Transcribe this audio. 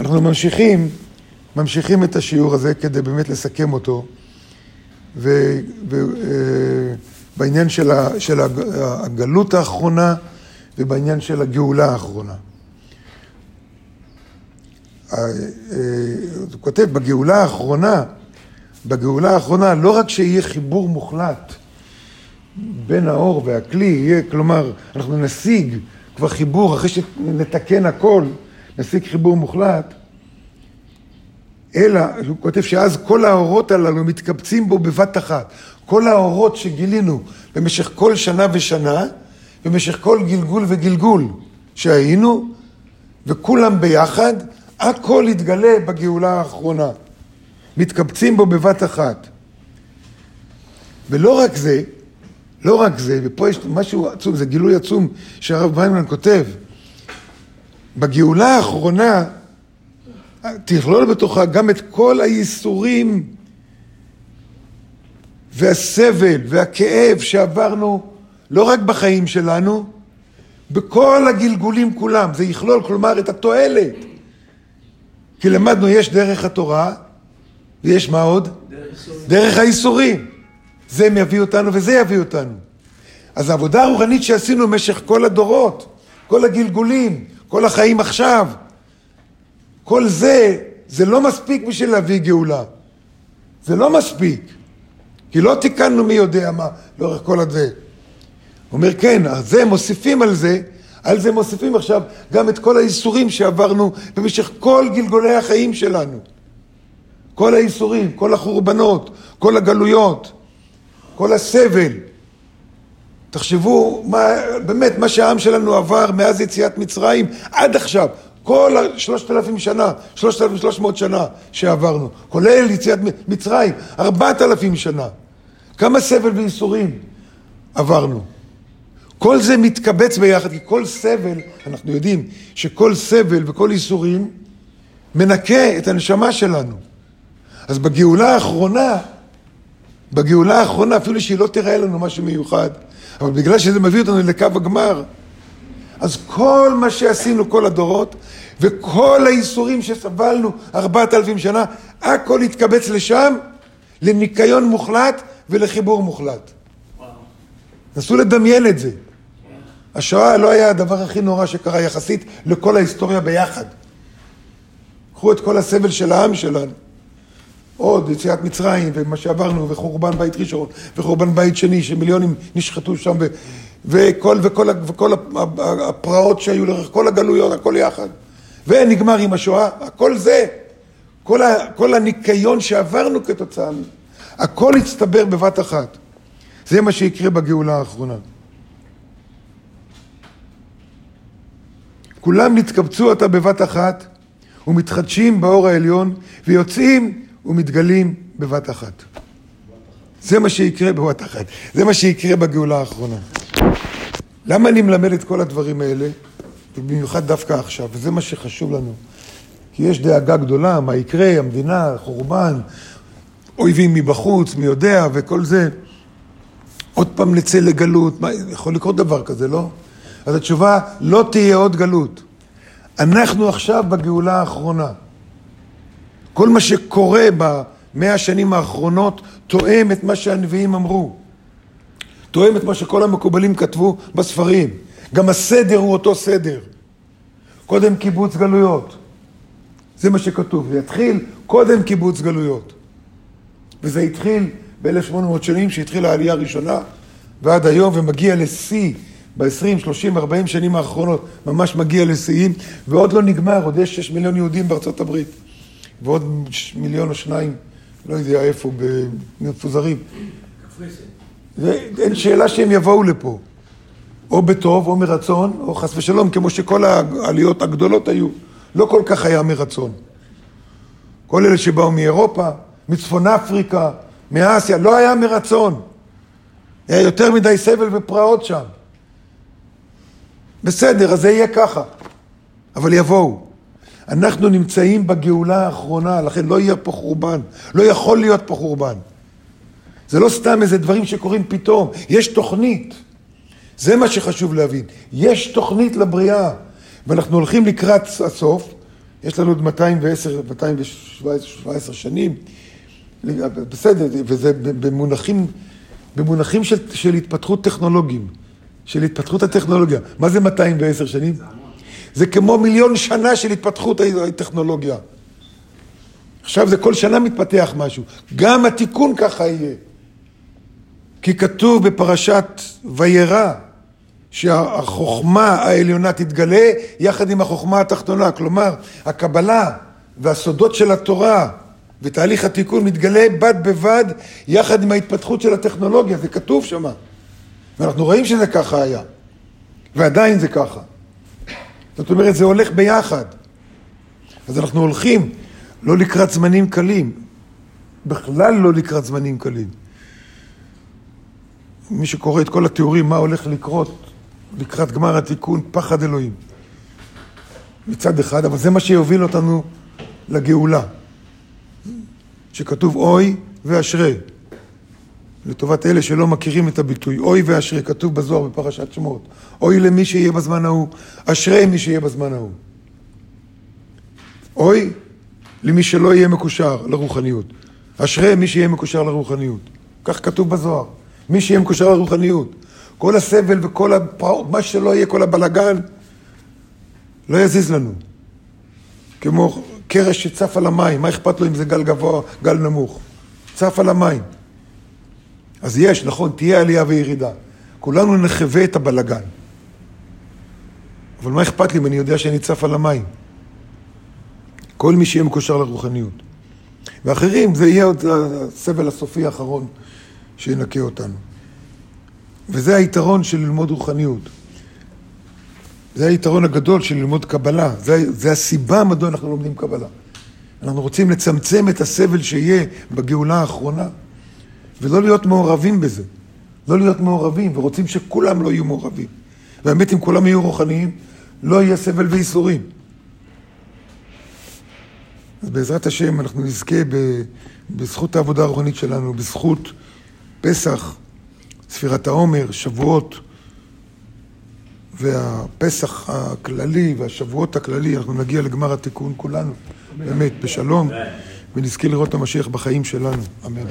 אנחנו ממשיכים, ממשיכים את השיעור הזה כדי באמת לסכם אותו, ובעניין אה, של, של הגלות האחרונה ובעניין של הגאולה האחרונה. אה, הוא כותב, בגאולה האחרונה, בגאולה האחרונה, לא רק שיהיה חיבור מוחלט בין האור והכלי, יהיה, כלומר, אנחנו נשיג כבר חיבור, אחרי שנתקן הכל, נשיג חיבור מוחלט, אלא, הוא כותב שאז כל האורות הללו מתקבצים בו בבת אחת. כל האורות שגילינו במשך כל שנה ושנה, במשך כל גלגול וגלגול שהיינו, וכולם ביחד, הכל יתגלה בגאולה האחרונה. מתקבצים בו בבת אחת. ולא רק זה, לא רק זה, ופה יש משהו עצום, זה גילוי עצום שהרב ויינמן כותב. בגאולה האחרונה תכלול בתוכה גם את כל הייסורים והסבל והכאב שעברנו לא רק בחיים שלנו, בכל הגלגולים כולם. זה יכלול, כלומר, את התועלת. כי למדנו, יש דרך התורה, ויש מה עוד? דרך הייסורים. זה יביא אותנו וזה יביא אותנו. אז העבודה הרוחנית שעשינו במשך כל הדורות, כל הגלגולים, כל החיים עכשיו, כל זה, זה לא מספיק בשביל להביא גאולה. זה לא מספיק. כי לא תיקנו מי יודע מה לאורך כל הזה. הוא אומר, כן, אז זה מוסיפים על זה, על זה מוסיפים עכשיו גם את כל האיסורים שעברנו במשך כל גלגולי החיים שלנו. כל האיסורים, כל החורבנות, כל הגלויות, כל הסבל. תחשבו, מה, באמת, מה שהעם שלנו עבר מאז יציאת מצרים עד עכשיו, כל השלושת אלפים שנה, שלושת אלפים שלוש מאות שנה שעברנו, כולל יציאת מצרים, ארבעת אלפים שנה. כמה סבל וייסורים עברנו. כל זה מתקבץ ביחד, כי כל סבל, אנחנו יודעים שכל סבל וכל ייסורים מנקה את הנשמה שלנו. אז בגאולה האחרונה, בגאולה האחרונה, אפילו שהיא לא תראה לנו משהו מיוחד, אבל בגלל שזה מביא אותנו לקו הגמר, אז כל מה שעשינו כל הדורות, וכל הייסורים שסבלנו ארבעת אלפים שנה, הכל התקבץ לשם, לניקיון מוחלט ולחיבור מוחלט. נסו לדמיין את זה. השואה לא היה הדבר הכי נורא שקרה יחסית לכל ההיסטוריה ביחד. קחו את כל הסבל של העם שלנו. עוד יציאת מצרים ומה שעברנו וחורבן בית ראשון וחורבן בית שני שמיליונים נשחטו שם ו, וכל, וכל, וכל הפרעות שהיו לאורך כל הגלויות, הכל יחד. ונגמר עם השואה, הכל זה, כל, ה, כל הניקיון שעברנו כתוצאה הכל הצטבר בבת אחת. זה מה שיקרה בגאולה האחרונה. כולם נתקבצו עתה בבת אחת ומתחדשים באור העליון ויוצאים ומתגלים בבת אחת. זה מה שיקרה בבת אחת. זה מה שיקרה בגאולה האחרונה. למה אני מלמד את כל הדברים האלה? ובמיוחד דווקא עכשיו, וזה מה שחשוב לנו. כי יש דאגה גדולה, מה יקרה, המדינה, חורבן, אויבים מבחוץ, מי יודע, וכל זה. עוד פעם נצא לגלות, מה, יכול לקרות דבר כזה, לא? אז התשובה, לא תהיה עוד גלות. אנחנו עכשיו בגאולה האחרונה. כל מה שקורה במאה השנים האחרונות תואם את מה שהנביאים אמרו. תואם את מה שכל המקובלים כתבו בספרים. גם הסדר הוא אותו סדר. קודם קיבוץ גלויות. זה מה שכתוב. זה יתחיל קודם קיבוץ גלויות. וזה התחיל ב-1800 שנים, שהתחילה העלייה הראשונה, ועד היום, ומגיע לשיא ב-20, 30, 40 שנים האחרונות, ממש מגיע לשיאים, ועוד לא נגמר, עוד יש 6 מיליון יהודים בארצות הברית. ועוד מיליון או שניים, לא יודע איפה, מפוזרים. אין שאלה שהם יבואו לפה. או בטוב או מרצון, או חס ושלום, כמו שכל העליות הגדולות היו. לא כל כך היה מרצון. כל אלה שבאו מאירופה, מצפון אפריקה, מאסיה, לא היה מרצון. היה יותר מדי סבל ופרעות שם. בסדר, אז זה יהיה ככה. אבל יבואו. אנחנו נמצאים בגאולה האחרונה, לכן לא יהיה פה חורבן. לא יכול להיות פה חורבן. זה לא סתם איזה דברים שקורים פתאום, יש תוכנית. זה מה שחשוב להבין. יש תוכנית לבריאה, ואנחנו הולכים לקראת הסוף, יש לנו עוד 210, 217 שנים, בסדר, וזה במונחים, במונחים של, של התפתחות טכנולוגיים, של התפתחות הטכנולוגיה. מה זה 210 שנים? זה כמו מיליון שנה של התפתחות הטכנולוגיה. עכשיו זה כל שנה מתפתח משהו. גם התיקון ככה יהיה. כי כתוב בפרשת וירא שהחוכמה העליונה תתגלה יחד עם החוכמה התחתונה. כלומר, הקבלה והסודות של התורה ותהליך התיקון מתגלה בד בבד יחד עם ההתפתחות של הטכנולוגיה. זה כתוב שם. ואנחנו רואים שזה ככה היה. ועדיין זה ככה. זאת אומרת, זה הולך ביחד. אז אנחנו הולכים לא לקראת זמנים קלים, בכלל לא לקראת זמנים קלים. מי שקורא את כל התיאורים מה הולך לקרות לקראת גמר התיקון, פחד אלוהים. מצד אחד, אבל זה מה שיוביל אותנו לגאולה. שכתוב אוי ואשרי. לטובת אלה שלא מכירים את הביטוי, אוי ואשרי, כתוב בזוהר בפרשת שמות. אוי למי שיהיה בזמן ההוא, אשרי מי שיהיה בזמן ההוא. אוי למי שלא יהיה מקושר לרוחניות. אשרי מי שיהיה מקושר לרוחניות. כך כתוב בזוהר. מי שיהיה מקושר לרוחניות. כל הסבל וכל הפרעות, מה שלא יהיה, כל הבלגן, לא יזיז לנו. כמו קרש שצף על המים, מה אכפת לו אם זה גל גבוה, גל נמוך? צף על המים. אז יש, נכון, תהיה עלייה וירידה. כולנו נחווה את הבלגן. אבל מה אכפת לי אם אני יודע שאני צף על המים? כל מי שיהיה מקושר לרוחניות. ואחרים, זה יהיה עוד הסבל הסופי האחרון שינקה אותנו. וזה היתרון של ללמוד רוחניות. זה היתרון הגדול של ללמוד קבלה. זה, זה הסיבה מדוע אנחנו לומדים קבלה. אנחנו רוצים לצמצם את הסבל שיהיה בגאולה האחרונה, ולא להיות מעורבים בזה. לא להיות מעורבים, ורוצים שכולם לא יהיו מעורבים. והאמת, אם כולם יהיו רוחניים, לא יהיה סבל וייסורים. אז בעזרת השם אנחנו נזכה בזכות העבודה הרוחנית שלנו, בזכות פסח, ספירת העומר, שבועות והפסח הכללי והשבועות הכללי, אנחנו נגיע לגמר התיקון כולנו, באמת, בשלום, ונזכה לראות את המשיח בחיים שלנו. אמן.